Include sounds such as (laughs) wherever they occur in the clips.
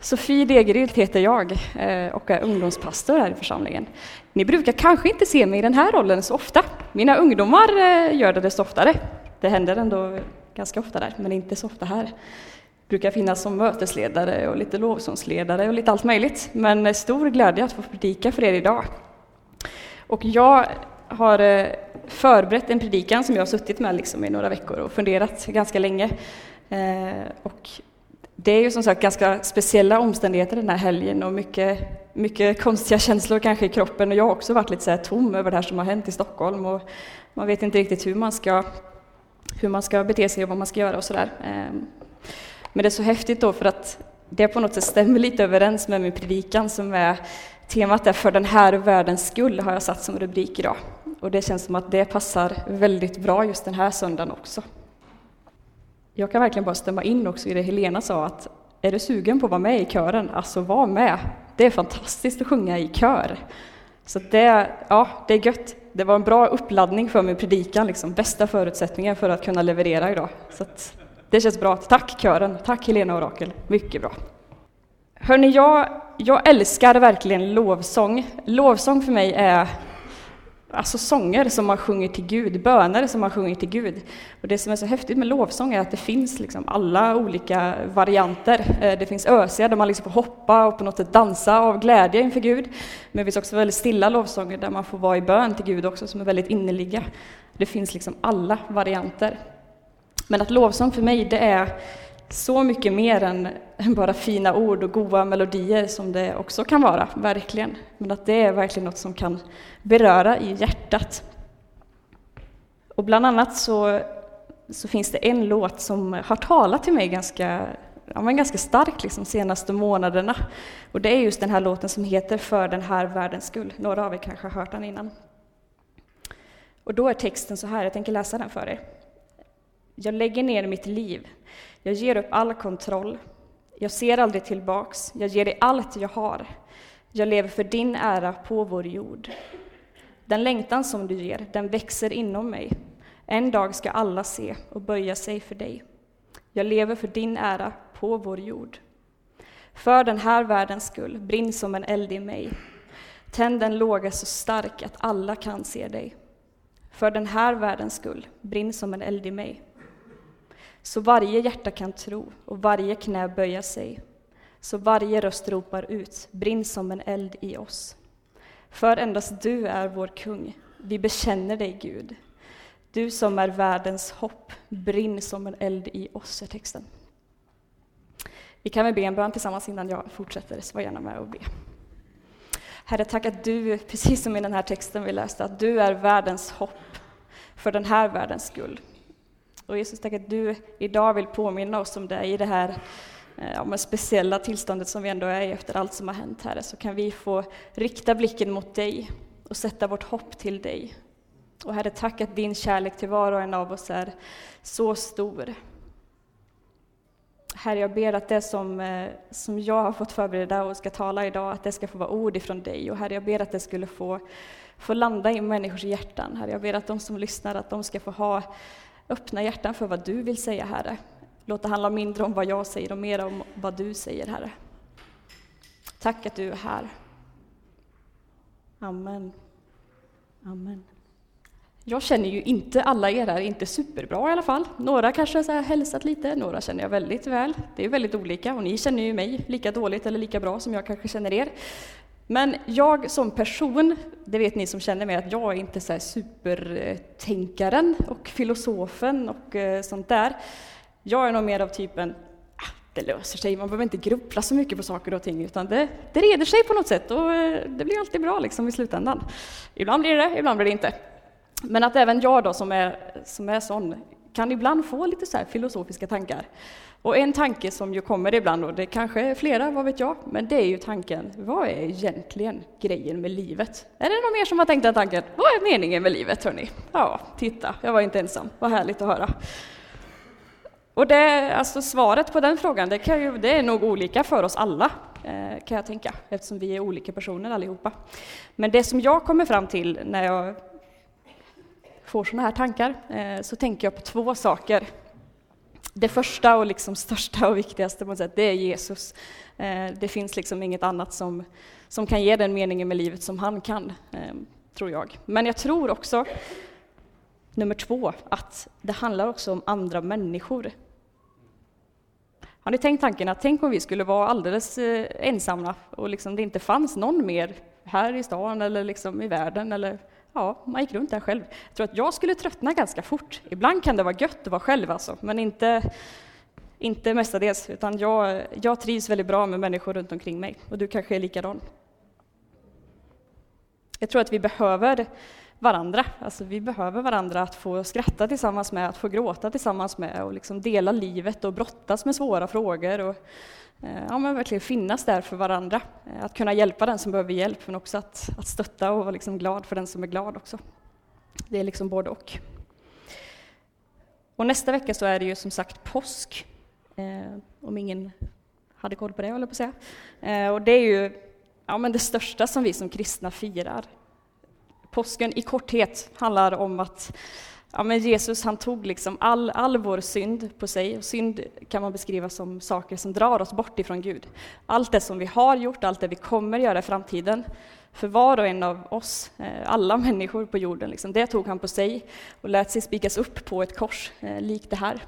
Sofie Degeryd heter jag eh, och är ungdomspastor här i församlingen. Ni brukar kanske inte se mig i den här rollen så ofta. Mina ungdomar eh, gör det desto oftare. Det händer ändå ganska ofta där, men inte så ofta här. Jag brukar finnas som mötesledare och lite lovsångsledare och lite allt möjligt. Men stor glädje att få predika för er idag. Och jag har eh, förberett en predikan som jag har suttit med liksom i några veckor och funderat ganska länge. Och det är ju som sagt ganska speciella omständigheter den här helgen och mycket, mycket konstiga känslor kanske i kroppen och jag har också varit lite så tom över det här som har hänt i Stockholm och man vet inte riktigt hur man ska, hur man ska bete sig och vad man ska göra och sådär. Ehm, men det är så häftigt då för att det på något sätt stämmer lite överens med min predikan som är temat är för den här världens skull har jag satt som rubrik idag. Och det känns som att det passar väldigt bra just den här söndagen också. Jag kan verkligen bara stämma in också i det Helena sa att är du sugen på att vara med i kören, alltså var med. Det är fantastiskt att sjunga i kör. Så det, ja, det är gött. Det var en bra uppladdning för min predikan, liksom. bästa förutsättningen för att kunna leverera idag. Så det känns bra. Tack kören, tack Helena och Rakel, mycket bra. Hörni, jag, jag älskar verkligen lovsång. Lovsång för mig är alltså sånger som man sjunger till Gud, böner som man sjunger till Gud. Och det som är så häftigt med lovsång är att det finns liksom alla olika varianter. Eh, det finns ösiga där man liksom får hoppa och på något sätt dansa av glädje inför Gud. Men det finns också väldigt stilla lovsånger där man får vara i bön till Gud också, som är väldigt innerliga. Det finns liksom alla varianter. Men att lovsång för mig, det är så mycket mer än (laughs) bara fina ord och goda melodier som det också kan vara, verkligen. Men att det är verkligen något som kan beröra i hjärtat. Och bland annat så, så finns det en låt som har talat till mig ganska, ja, men ganska starkt liksom, senaste månaderna. Och det är just den här låten som heter För den här världens skull. Några av er kanske har hört den innan. Och då är texten så här, jag tänker läsa den för er. Jag lägger ner mitt liv jag ger upp all kontroll. Jag ser aldrig tillbaks. Jag ger dig allt jag har. Jag lever för din ära på vår jord. Den längtan som du ger, den växer inom mig. En dag ska alla se och böja sig för dig. Jag lever för din ära på vår jord. För den här världens skull, brinn som en eld i mig. Tänd en låga så stark att alla kan se dig. För den här världens skull, brinn som en eld i mig så varje hjärta kan tro och varje knä böja sig, så varje röst ropar ut, brinn som en eld i oss. För endast du är vår kung, vi bekänner dig Gud. Du som är världens hopp, brinn som en eld i oss, är texten. Vi kan väl be en bön tillsammans innan jag fortsätter, så var gärna med och be. Herre, tack att du, precis som i den här texten vi läste, att du är världens hopp för den här världens skull. Och Jesus, tack att du idag vill påminna oss om det i det här eh, om speciella tillståndet som vi ändå är i efter allt som har hänt, Herre, så kan vi få rikta blicken mot dig och sätta vårt hopp till dig. Och Herre, tack att din kärlek till var och en av oss är så stor. Herre, jag ber att det som, eh, som jag har fått förbereda och ska tala idag, att det ska få vara ord ifrån dig. Och Herre, jag ber att det skulle få, få landa i människors hjärtan. Herre, jag ber att de som lyssnar, att de ska få ha Öppna hjärtan för vad du vill säga, Herre. Låt det handla mindre om vad jag säger och mer om vad du säger, Herre. Tack att du är här. Amen. Amen. Jag känner ju inte alla er här, inte superbra i alla fall. Några kanske har hälsat lite, några känner jag väldigt väl. Det är väldigt olika och ni känner ju mig lika dåligt eller lika bra som jag kanske känner er. Men jag som person, det vet ni som känner mig, att jag är inte så supertänkaren och filosofen och eh, sånt där. Jag är nog mer av typen, ah, det löser sig, man behöver inte grubbla så mycket på saker och ting, utan det, det reder sig på något sätt och eh, det blir alltid bra liksom i slutändan. Ibland blir det, ibland blir det inte. Men att även jag då som är, som är sån, kan ibland få lite så filosofiska tankar. Och en tanke som ju kommer ibland, och det kanske är flera, vad vet jag, men det är ju tanken, vad är egentligen grejen med livet? Är det någon mer som har tänkt den tanken? Vad är meningen med livet, hörni? Ja, titta, jag var inte ensam, vad härligt att höra. Och det, alltså svaret på den frågan, det, kan ju, det är nog olika för oss alla, eh, kan jag tänka, eftersom vi är olika personer allihopa. Men det som jag kommer fram till när jag får sådana här tankar, eh, så tänker jag på två saker det första och liksom största och viktigaste på något sätt, det är Jesus. Eh, det finns liksom inget annat som, som kan ge den meningen med livet som han kan, eh, tror jag. Men jag tror också, nummer två, att det handlar också om andra människor. Har ni tänkt tanken att tänk om vi skulle vara alldeles eh, ensamma och liksom det inte fanns någon mer här i stan eller liksom i världen eller ja, man gick runt där själv. Jag tror att jag skulle tröttna ganska fort. Ibland kan det vara gött att vara själv alltså, men inte, inte mestadels, utan jag, jag trivs väldigt bra med människor runt omkring mig och du kanske är likadan. Jag tror att vi behöver varandra. Alltså vi behöver varandra att få skratta tillsammans med, att få gråta tillsammans med och liksom dela livet och brottas med svåra frågor. Och, eh, ja, men verkligen finnas där för varandra. Eh, att kunna hjälpa den som behöver hjälp, men också att, att stötta och vara liksom glad för den som är glad också. Det är liksom både och. Och nästa vecka så är det ju som sagt påsk, eh, om ingen hade koll på det, håller på att säga. Eh, och det är ju ja, men det största som vi som kristna firar. Påsken i korthet handlar om att ja, men Jesus han tog liksom all, all vår synd på sig. Och synd kan man beskriva som saker som drar oss bort ifrån Gud. Allt det som vi har gjort, allt det vi kommer göra i framtiden, för var och en av oss, eh, alla människor på jorden, liksom, det tog han på sig och lät sig spikas upp på ett kors, eh, likt det här.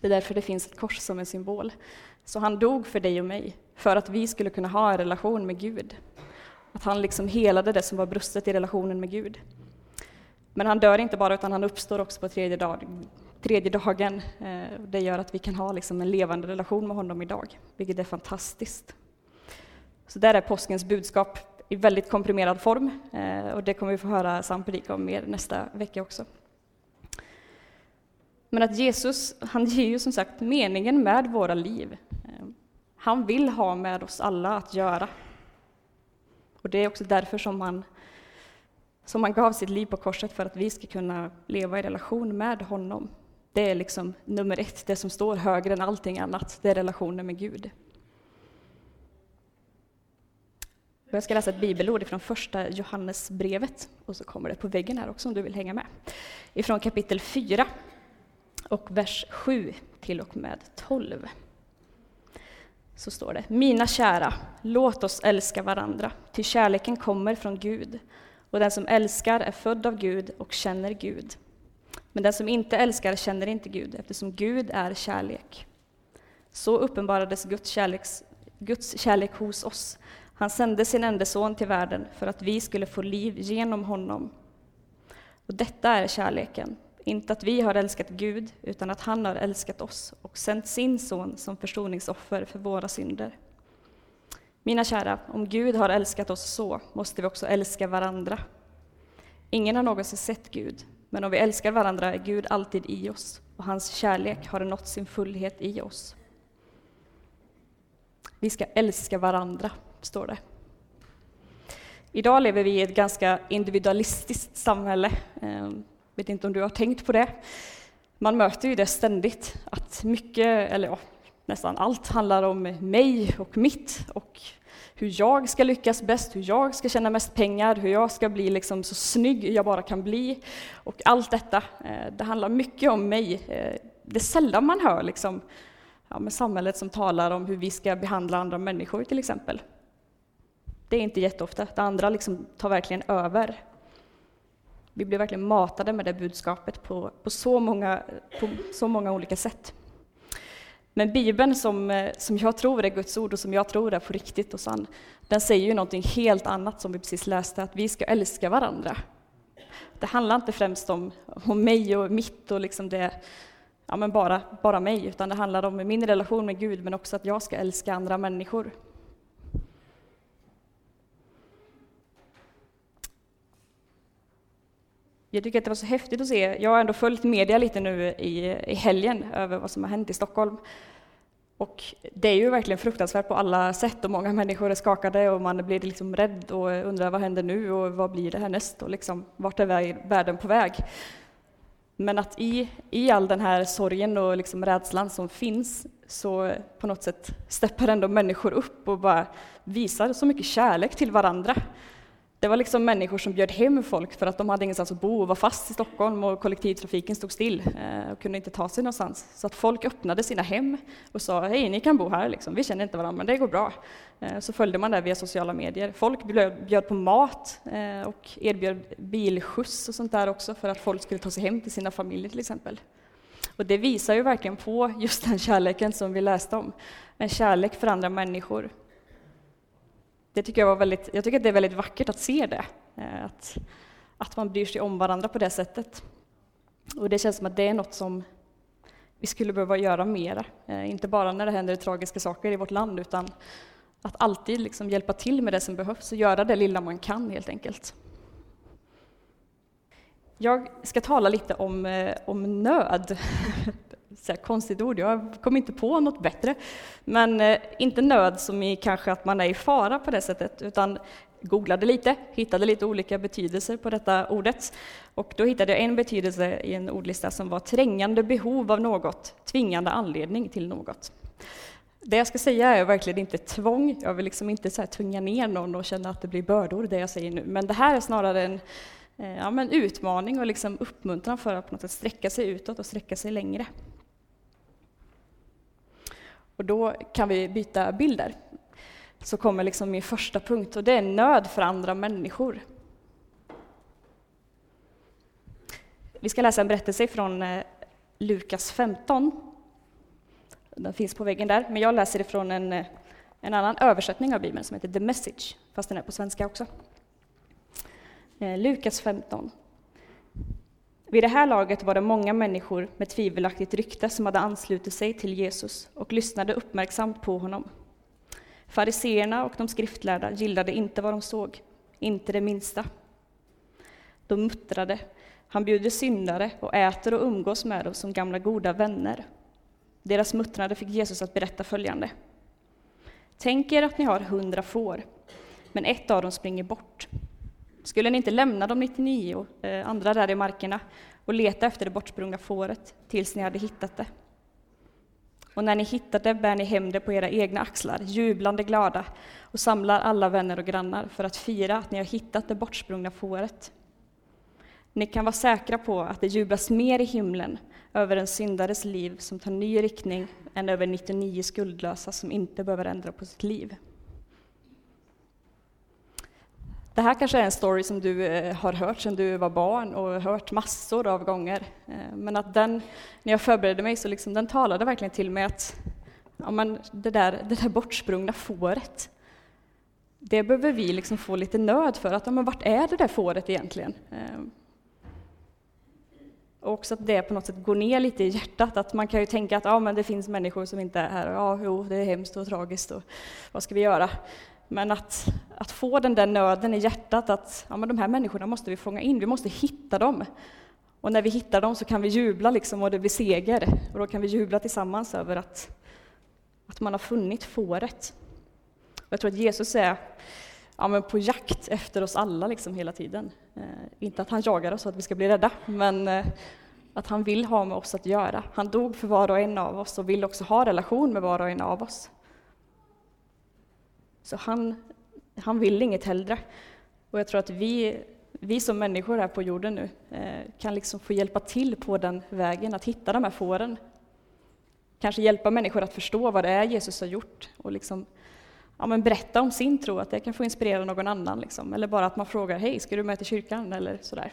Det är därför det finns ett kors som en symbol. Så han dog för dig och mig, för att vi skulle kunna ha en relation med Gud. Att han liksom helade det som var brustet i relationen med Gud. Men han dör inte bara, utan han uppstår också på tredje, dag, tredje dagen. Eh, det gör att vi kan ha liksom en levande relation med honom idag, vilket är fantastiskt. Så där är påskens budskap i väldigt komprimerad form, eh, och det kommer vi få höra Sam predika om mer nästa vecka också. Men att Jesus, han ger ju som sagt meningen med våra liv. Eh, han vill ha med oss alla att göra. Och det är också därför som han, som han gav sitt liv på korset, för att vi ska kunna leva i relation med honom. Det är liksom nummer ett, det som står högre än allting annat, det är relationen med Gud. Jag ska läsa ett bibelord från första Johannesbrevet, och så kommer det på väggen här också om du vill hänga med. Ifrån kapitel 4 och vers 7 till och med 12 så står det Mina kära, låt oss älska varandra, ty kärleken kommer från Gud, och den som älskar är född av Gud och känner Gud. Men den som inte älskar känner inte Gud, eftersom Gud är kärlek. Så uppenbarades Guds, kärleks, Guds kärlek hos oss. Han sände sin enda son till världen för att vi skulle få liv genom honom. Och detta är kärleken, inte att vi har älskat Gud, utan att han har älskat oss och sänt sin son som försoningsoffer för våra synder. Mina kära, om Gud har älskat oss så måste vi också älska varandra. Ingen har någonsin sett Gud, men om vi älskar varandra är Gud alltid i oss och hans kärlek har nått sin fullhet i oss. Vi ska älska varandra, står det. Idag lever vi i ett ganska individualistiskt samhälle ehm, vet inte om du har tänkt på det. Man möter ju det ständigt, att mycket, eller ja, nästan allt handlar om mig och mitt och hur jag ska lyckas bäst, hur jag ska tjäna mest pengar, hur jag ska bli liksom så snygg jag bara kan bli. Och allt detta, eh, det handlar mycket om mig. Eh, det är sällan man hör liksom, ja, med samhället som talar om hur vi ska behandla andra människor till exempel. Det är inte jätteofta, det andra liksom tar verkligen över. Vi blev verkligen matade med det budskapet på, på, så, många, på så många olika sätt. Men Bibeln som, eh, som jag tror är Guds ord och som jag tror är på riktigt och sann, den säger ju någonting helt annat som vi precis läste, att vi ska älska varandra. Det handlar inte främst om, om mig och mitt och liksom det, ja men bara, bara mig, utan det handlar om min relation med Gud, men också att jag ska älska andra människor. Jag tycker att det var så häftigt att se. Jag har ändå följt media lite nu i, i helgen över vad som har hänt i Stockholm. Och det är ju verkligen fruktansvärt på alla sätt och många människor är skakade och man blir liksom rädd och undrar vad händer nu och vad blir det härnäst och liksom, vart är världen på väg? Men att i, i all den här sorgen och liksom rädslan som finns så på något sätt steppar ändå människor upp och bara visar så mycket kärlek till varandra. Det var liksom människor som bjöd hem folk för att de hade ingenstans att bo och var fast i Stockholm och kollektivtrafiken stod still eh, och kunde inte ta sig någonstans. Så att folk öppnade sina hem och sa hej, ni kan bo här, liksom. vi känner inte varandra men det går bra. Eh, så följde man det via sociala medier. Folk bjöd på mat eh, och erbjöd bilskjuts och sånt där också för att folk skulle ta sig hem till sina familjer till exempel. Och det visar ju verkligen på just den kärleken som vi läste om. En kärlek för andra människor det tycker jag, var väldigt, jag tycker att det är väldigt vackert att se det, eh, att, att man bryr sig om varandra på det sättet. Och det känns som att det är något som vi skulle behöva göra mera, eh, inte bara när det händer tragiska saker i vårt land, utan att alltid liksom hjälpa till med det som behövs och göra det lilla man kan helt enkelt. Jag ska tala lite om, eh, om nöd. (laughs) så konstigt ord, jag kom inte på något bättre. Men eh, inte nöd som i kanske att man är i fara på det sättet, utan googlade lite, hittade lite olika betydelser på detta ordet. Och då hittade jag en betydelse i en ordlista som var trängande behov av något, tvingande anledning till något. Det jag ska säga är verkligen inte tvång, jag vill liksom inte så här tvinga ner någon och känna att det blir bördor, det jag säger nu. Men det här är snarare en eh, ja, men utmaning och liksom uppmuntran för att på något sätt sträcka sig utåt och sträcka sig längre. Och då kan vi byta bilder. Så kommer liksom min första punkt och det är nöd för andra människor. Vi ska läsa en berättelse från eh, Lukas 15. Den finns på väggen där, men jag läser ifrån en, eh, en annan översättning av Bibeln som heter The Message, fast den är på svenska också. Eh, Lukas 15. Vid det här laget var det många människor med tvivelaktigt rykte som hade anslutit sig till Jesus och lyssnade uppmärksamt på honom. Fariseerna och de skriftlärda gillade inte vad de såg, inte det minsta. De muttrade, han bjuder syndare och äter och umgås med dem som gamla goda vänner. Deras muttrande fick Jesus att berätta följande. Tänk er att ni har hundra får, men ett av dem springer bort. Skulle ni inte lämna de 99 och, andra där i markerna och leta efter det bortsprungna fåret tills ni hade hittat det? Och när ni hittat det bär ni hem det på era egna axlar, jublande glada, och samlar alla vänner och grannar för att fira att ni har hittat det bortsprungna fåret. Ni kan vara säkra på att det jublas mer i himlen över en syndares liv som tar ny riktning än över 99 skuldlösa som inte behöver ändra på sitt liv. Det här kanske är en story som du eh, har hört sedan du var barn och hört massor av gånger. Eh, men att den, när jag förberedde mig, så liksom, den talade verkligen till mig att ja, men det, där, det där bortsprungna fåret, det behöver vi liksom få lite nöd för. Att, ja, men vart är det där fåret egentligen? Eh, och också att det på något sätt går ner lite i hjärtat. Att man kan ju tänka att ja, men det finns människor som inte är här. Ja, jo, det är hemskt och tragiskt och vad ska vi göra? Men att, att få den där nöden i hjärtat att ja, men de här människorna måste vi fånga in, vi måste hitta dem. Och när vi hittar dem så kan vi jubla liksom och det blir seger. Och då kan vi jubla tillsammans över att, att man har funnit fåret. Och jag tror att Jesus är ja, men på jakt efter oss alla liksom hela tiden. Eh, inte att han jagar oss så att vi ska bli rädda, men eh, att han vill ha med oss att göra. Han dog för var och en av oss och vill också ha relation med var och en av oss. Så han, han vill inget hellre. Och jag tror att vi, vi som människor här på jorden nu eh, kan liksom få hjälpa till på den vägen, att hitta de här fåren. Kanske hjälpa människor att förstå vad det är Jesus har gjort och liksom, ja, men berätta om sin tro, att det kan få inspirera någon annan. Liksom. Eller bara att man frågar, hej, ska du med till kyrkan? Eller sådär.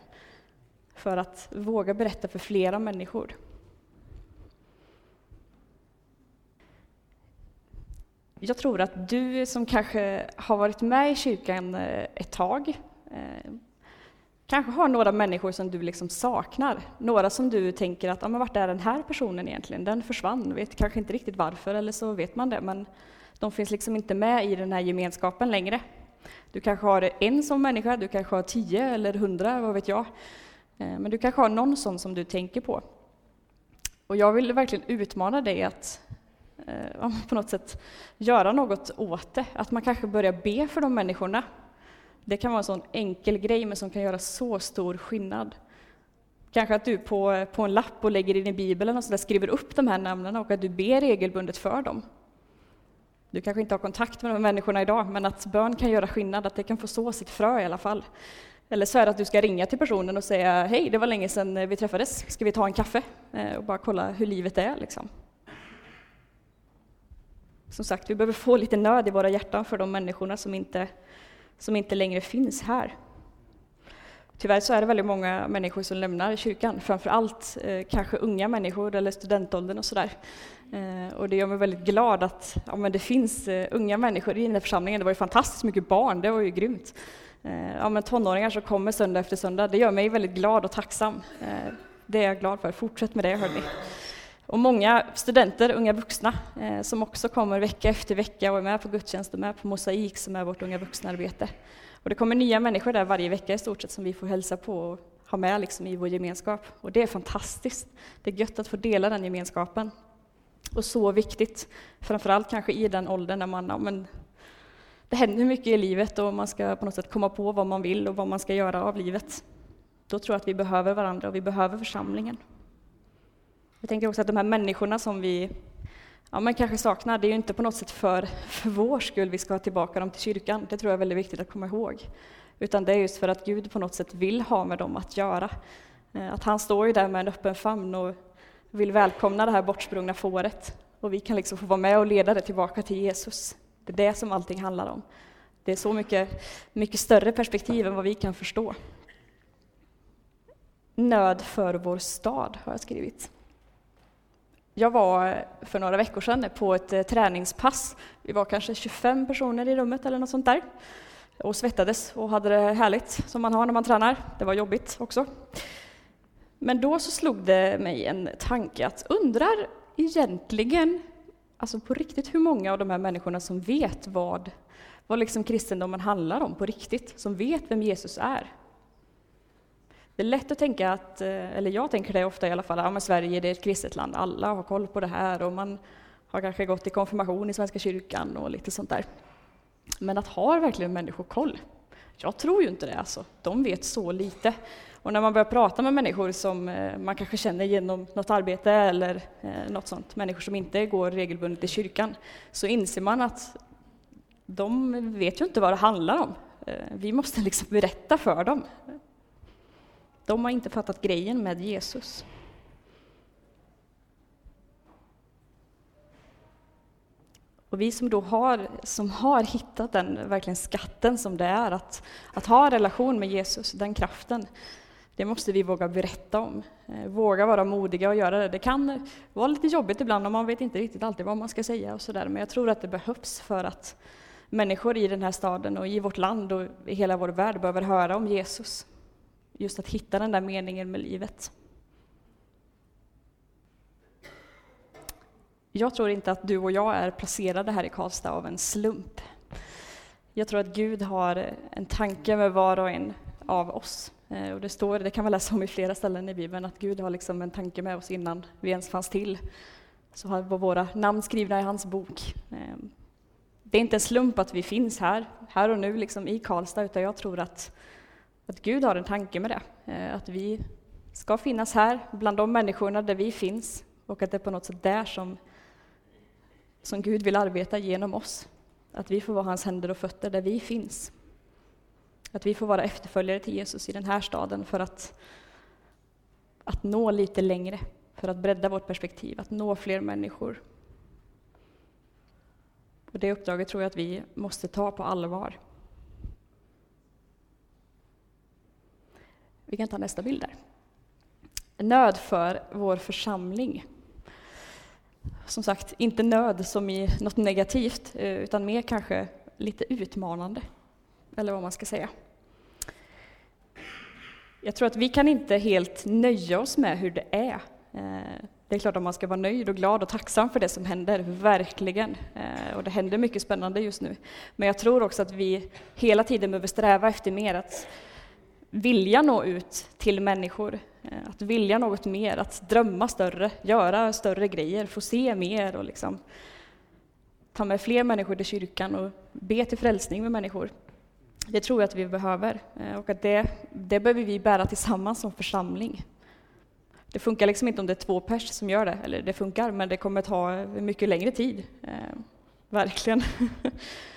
För att våga berätta för flera människor. Jag tror att du som kanske har varit med i kyrkan eh, ett tag, eh, kanske har några människor som du liksom saknar. Några som du tänker att, ja, men vart är den här personen egentligen? Den försvann, vet kanske inte riktigt varför, eller så vet man det, men de finns liksom inte med i den här gemenskapen längre. Du kanske har en sån människa, du kanske har tio eller hundra, vad vet jag. Eh, men du kanske har någon sån som du tänker på. Och jag vill verkligen utmana dig att eh, på något sätt göra något åt det. Att man kanske börjar be för de människorna. Det kan vara en sån enkel grej men som kan göra så stor skillnad. Kanske att du på, på en lapp och lägger in i Bibeln och så där skriver upp de här namnen och att du ber regelbundet för dem. Du kanske inte har kontakt med de människorna idag, men att bön kan göra skillnad, att det kan få så sitt frö i alla fall. Eller så är det att du ska ringa till personen och säga hej, det var länge sedan vi träffades, ska vi ta en kaffe? Eh, och bara kolla hur livet är. Liksom. Som sagt, vi behöver få lite nöd i våra hjärtan för de människorna som inte, som inte längre finns här. Tyvärr så är det väldigt många människor som lämnar kyrkan, framför allt eh, kanske unga människor eller studentåldern och sådär. Eh, och det gör mig väldigt glad att ja, men det finns eh, unga människor i den här församlingen. Det var ju fantastiskt mycket barn, det var ju grymt. Eh, ja, men tonåringar som kommer söndag efter söndag, det gör mig väldigt glad och tacksam. Eh, det är jag glad för. Fortsätt med det hörni. Och många studenter, unga vuxna, eh, som också kommer vecka efter vecka och är med på gudstjänst och med på Mosaik som är vårt unga vuxna-arbete. Och det kommer nya människor där varje vecka i stort sett som vi får hälsa på och ha med liksom i vår gemenskap. Och det är fantastiskt. Det är gött att få dela den gemenskapen. Och så viktigt, framförallt kanske i den åldern när man, ja, men, det händer mycket i livet och man ska på något sätt komma på vad man vill och vad man ska göra av livet. Då tror jag att vi behöver varandra och vi behöver församlingen. Jag tänker också att de här människorna som vi ja, men kanske saknar, det är ju inte på något sätt för, för vår skull vi ska ha tillbaka dem till kyrkan. Det tror jag är väldigt viktigt att komma ihåg. Utan det är just för att Gud på något sätt vill ha med dem att göra. Eh, att han står ju där med en öppen famn och vill välkomna det här bortsprungna fåret. Och vi kan liksom få vara med och leda det tillbaka till Jesus. Det är det som allting handlar om. Det är så mycket, mycket större perspektiv än vad vi kan förstå. Nöd för vår stad har jag skrivit. Jag var för några veckor sedan på ett eh, träningspass. Vi var kanske 25 personer i rummet eller något sånt där och svettades och hade det härligt som man har när man tränar. Det var jobbigt också. Men då så slog det mig en tanke att undrar egentligen, alltså på riktigt hur många av de här människorna som vet vad, vad liksom kristendomen handlar om på riktigt, som vet vem Jesus är. Det är lätt att tänka att, eh, eller jag tänker det ofta i alla fall, ja Sverige det är ett kristet land, alla har koll på det här och man har kanske gått i konfirmation i Svenska kyrkan och lite sånt där. Men att har verkligen människor koll? Jag tror ju inte det alltså. De vet så lite. Och när man börjar prata med människor som eh, man kanske känner genom något arbete eller eh, något sånt, människor som inte går regelbundet i kyrkan, så inser man att de vet ju inte vad det handlar om. Vi måste liksom berätta för dem de har inte fattat grejen med Jesus. Och vi som då har, som har hittat den verkligen skatten som det är att, att ha relation med Jesus, den kraften, det måste vi våga berätta om. Eh, våga vara modiga och göra det. Det kan vara lite jobbigt ibland och man vet inte riktigt alltid vad man ska säga och sådär, men jag tror att det behövs för att människor i den här staden och i vårt land och i hela vår värld behöver höra om Jesus. Just att hitta den där meningen med livet. Jag tror inte att du och jag är placerade här i Karlstad av en slump. Jag tror att Gud har en tanke med var och en av oss. Eh, och det står, det kan man läsa om i flera ställen i Bibeln, att Gud har liksom en tanke med oss innan vi ens fanns till. Så har våra namn skrivna i hans bok. Eh, det är inte en slump att vi finns här, här och nu liksom i Karlstad, utan jag tror att att Gud har en tanke med det, eh, att vi ska finnas här bland de människorna där vi finns och att det är på något sätt där som, som Gud vill arbeta genom oss. Att vi får vara hans händer och fötter där vi finns. Att vi får vara efterföljare till Jesus i den här staden för att, att nå lite längre, för att bredda vårt perspektiv, att nå fler människor. Och det uppdraget tror jag att vi måste ta på allvar. Vi kan ta nästa bild där. Nöd för vår församling. Som sagt, inte nöd som i något negativt, eh, utan mer kanske lite utmanande. Eller vad man ska säga. Jag tror att vi kan inte helt nöja oss med hur det är. Eh, det är klart att man ska vara nöjd och glad och tacksam för det som händer, verkligen. Eh, och det händer mycket spännande just nu. Men jag tror också att vi hela tiden behöver sträva efter mer, att vilja nå ut till människor, eh, att vilja något mer, att drömma större, göra större grejer, få se mer och liksom ta med fler människor till kyrkan och be till frälsning med människor. Det tror jag att vi behöver eh, och att det, det behöver vi bära tillsammans som församling. Det funkar liksom inte om det är två pers som gör det, eller det funkar, men det kommer ta mycket längre tid. Eh, verkligen. (laughs)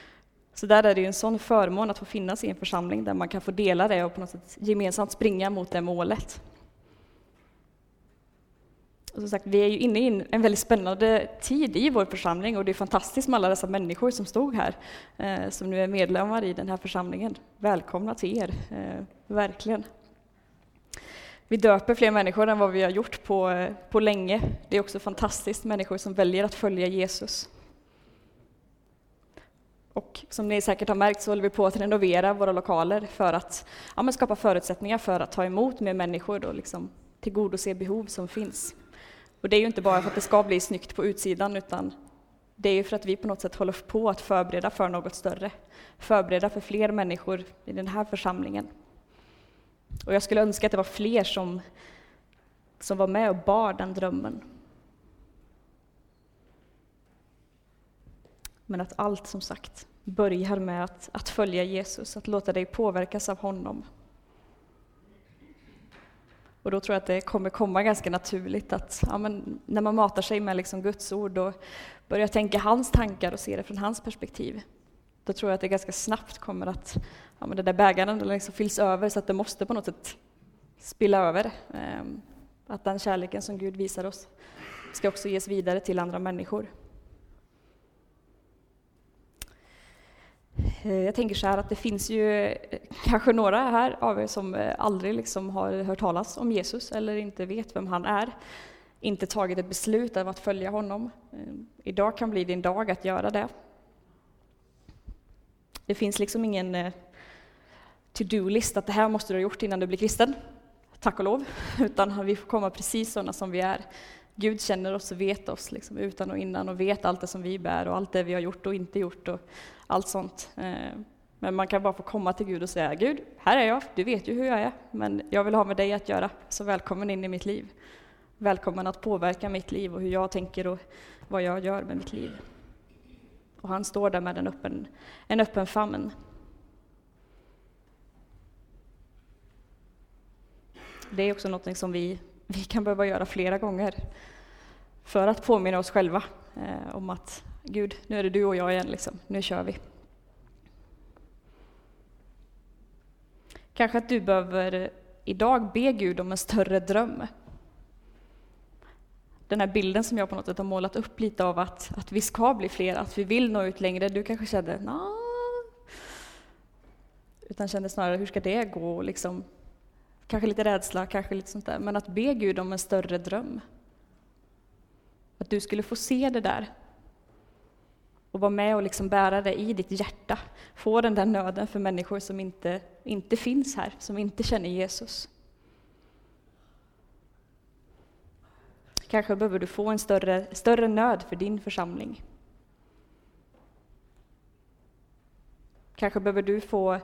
Så där är det ju en sån förmån att få finnas i en församling där man kan få dela det och på något sätt gemensamt springa mot det målet. Och som sagt, vi är ju inne i en väldigt spännande tid i vår församling och det är fantastiskt med alla dessa människor som stod här, eh, som nu är medlemmar i den här församlingen. Välkomna till er, eh, verkligen. Vi döper fler människor än vad vi har gjort på, eh, på länge. Det är också fantastiskt, människor som väljer att följa Jesus. Och som ni säkert har märkt så håller vi på att renovera våra lokaler för att ja, skapa förutsättningar för att ta emot mer människor och liksom tillgodose behov som finns. Och det är ju inte bara för att det ska bli snyggt på utsidan utan det är ju för att vi på något sätt håller på att förbereda för något större. Förbereda för fler människor i den här församlingen. Och jag skulle önska att det var fler som, som var med och bar den drömmen. Men att allt som sagt börjar med att, att följa Jesus, att låta dig påverkas av honom. Och då tror jag att det kommer komma ganska naturligt att ja, men, när man matar sig med liksom Guds ord och börjar tänka hans tankar och se det från hans perspektiv, då tror jag att det ganska snabbt kommer att ja, men det där bägaren liksom fylls över så att det måste på något sätt spilla över. Ehm, att den kärleken som Gud visar oss ska också ges vidare till andra människor. Eh, jag tänker så här att det finns ju eh, kanske några här av er som eh, aldrig liksom har hört talas om Jesus eller inte vet vem han är, inte tagit ett beslut av att följa honom. Idag kan bli din dag att göra det. Det finns liksom ingen to-do-list att det här måste du ha gjort innan du blir kristen, tack och lov, (laughs) utan vi får komma precis sådana som vi är. Gud känner oss och vet oss liksom, utan och innan och vet allt det som vi bär och allt det vi har gjort och inte gjort och allt sånt. Eh, men man kan bara få komma till Gud och säga Gud, här är jag, du vet ju hur jag är, men jag vill ha med dig att göra, så välkommen in i mitt liv. Välkommen att påverka mitt liv och hur jag tänker och vad jag gör med mitt liv. Och han står där med en öppen, en öppen famn. Det är också något som vi vi kan behöva göra flera gånger för att påminna oss själva eh, om att Gud, nu är det du och jag igen, liksom. nu kör vi. Kanske att du behöver idag be Gud om en större dröm. Den här bilden som jag på något sätt har målat upp lite av att, att vi ska bli fler, att vi vill nå ut längre. Du kanske kände, Nah. Utan kände snarare, hur ska det gå? Liksom, Kanske lite rädsla, kanske lite sånt där. Men att be Gud om en större dröm. Att du skulle få se det där. Och vara med och liksom bära det i ditt hjärta. Få den där nöden för människor som inte, inte finns här, som inte känner Jesus. Kanske behöver du få en större, större nöd för din församling. Kanske behöver du få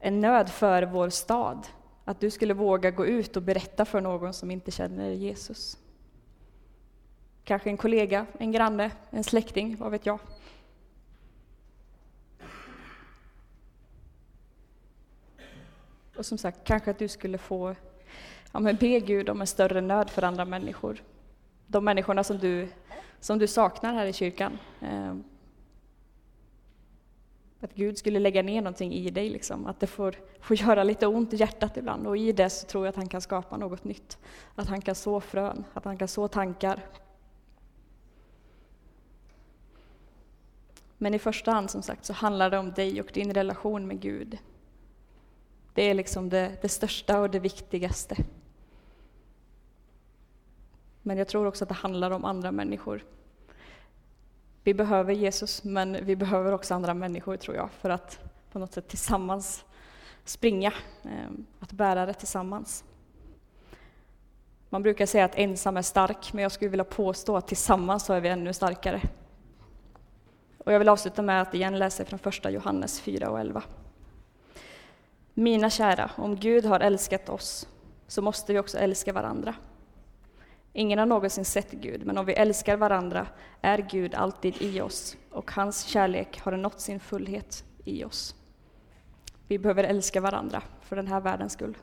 en nöd för vår stad, att du skulle våga gå ut och berätta för någon som inte känner Jesus. Kanske en kollega, en granne, en släkting, vad vet jag. Och som sagt, kanske att du skulle få ja, men be Gud om en större nöd för andra människor. De människorna som du, som du saknar här i kyrkan. Ehm, att Gud skulle lägga ner någonting i dig, liksom. att det får, får göra lite ont i hjärtat ibland. Och i det så tror jag att han kan skapa något nytt. Att han kan så frön, att han kan så tankar. Men i första hand som sagt så handlar det om dig och din relation med Gud. Det är liksom det, det största och det viktigaste. Men jag tror också att det handlar om andra människor. Vi behöver Jesus, men vi behöver också andra människor tror jag, för att på något sätt tillsammans springa, eh, att bära det tillsammans. Man brukar säga att ensam är stark, men jag skulle vilja påstå att tillsammans så är vi ännu starkare. Och jag vill avsluta med att igen läsa från första Johannes 4 och 11. Mina kära, om Gud har älskat oss så måste vi också älska varandra. Ingen har någonsin sett Gud, men om vi älskar varandra är Gud alltid i oss och hans kärlek har nått sin fullhet i oss. Vi behöver älska varandra för den här världens skull.